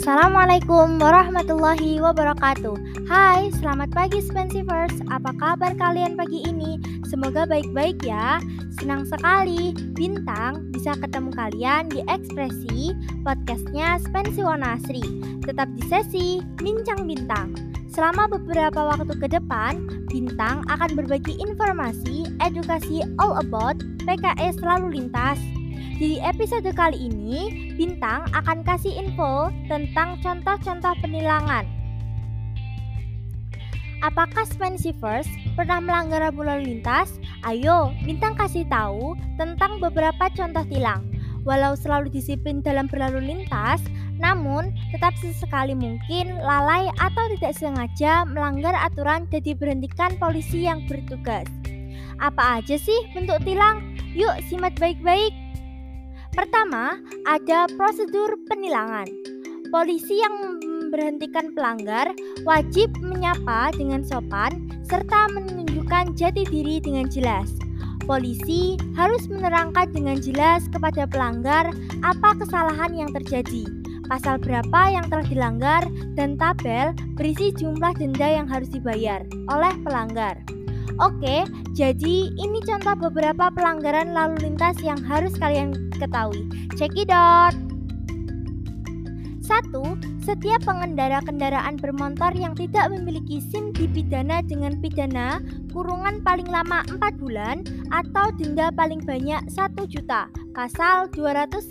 Assalamualaikum warahmatullahi wabarakatuh. Hai, selamat pagi Spensivers Apa kabar kalian pagi ini? Semoga baik-baik ya. Senang sekali. Bintang bisa ketemu kalian di ekspresi podcastnya Spensi Wanasri Tetap di sesi Bincang Bintang. Selama beberapa waktu ke depan, Bintang akan berbagi informasi edukasi all about PKS lalu lintas di episode kali ini, Bintang akan kasih info tentang contoh-contoh penilangan. Apakah Spensivers pernah melanggar lalu lintas? Ayo, Bintang kasih tahu tentang beberapa contoh tilang. Walau selalu disiplin dalam berlalu lintas, namun tetap sesekali mungkin lalai atau tidak sengaja melanggar aturan dan diberhentikan polisi yang bertugas. Apa aja sih bentuk tilang? Yuk simak baik-baik. Pertama, ada prosedur penilangan. Polisi yang memberhentikan pelanggar wajib menyapa dengan sopan serta menunjukkan jati diri dengan jelas. Polisi harus menerangkan dengan jelas kepada pelanggar apa kesalahan yang terjadi, pasal berapa yang telah dilanggar, dan tabel berisi jumlah denda yang harus dibayar oleh pelanggar. Oke, jadi ini contoh beberapa pelanggaran lalu lintas yang harus kalian ketahui. Cekidot. 1. Setiap pengendara kendaraan bermotor yang tidak memiliki SIM dipidana dengan pidana kurungan paling lama 4 bulan atau denda paling banyak 1 juta. Pasal 281.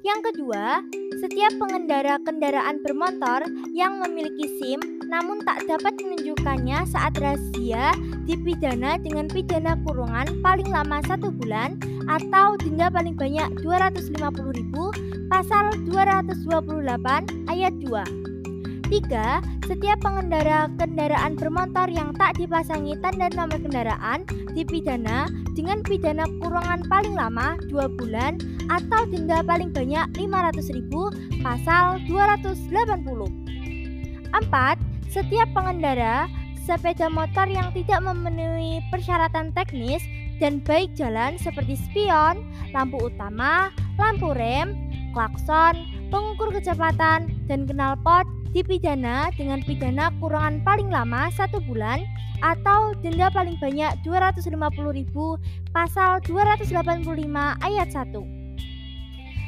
Yang kedua, setiap pengendara kendaraan bermotor yang memiliki SIM namun tak dapat menunjukkannya saat razia dipidana dengan pidana kurungan paling lama satu bulan atau denda paling banyak 250.000 pasal 228 ayat 2. 3. Setiap pengendara kendaraan bermotor yang tak dipasangi tanda nomor kendaraan dipidana dengan pidana kurungan paling lama 2 bulan atau denda paling banyak 500.000 pasal 280. 4. Setiap pengendara sepeda motor yang tidak memenuhi persyaratan teknis dan baik jalan seperti spion, lampu utama, lampu rem, klakson, pengukur kecepatan, dan knalpot dipidana dengan pidana kurungan paling lama satu bulan atau denda paling banyak 250.000 pasal 285 ayat 1.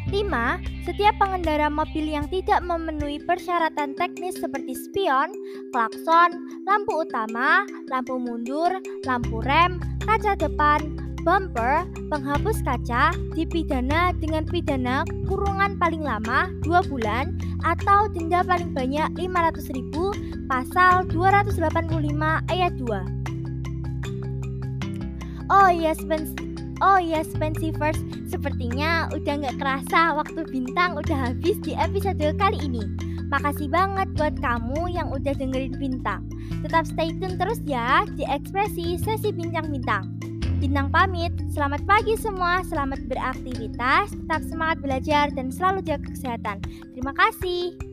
5. Setiap pengendara mobil yang tidak memenuhi persyaratan teknis seperti spion, klakson, lampu utama, lampu mundur, lampu rem, kaca depan, bumper, penghapus kaca dipidana dengan pidana kurungan paling lama 2 bulan atau denda paling banyak 500.000 pasal 285 ayat 2. Oh yes, Oh yes, Pensivers, sepertinya udah nggak kerasa waktu bintang udah habis di episode kali ini. Makasih banget buat kamu yang udah dengerin bintang. Tetap stay tune terus ya di ekspresi sesi bincang-bintang. Bintang pamit, selamat pagi semua, selamat beraktivitas, tetap semangat belajar dan selalu jaga kesehatan. Terima kasih.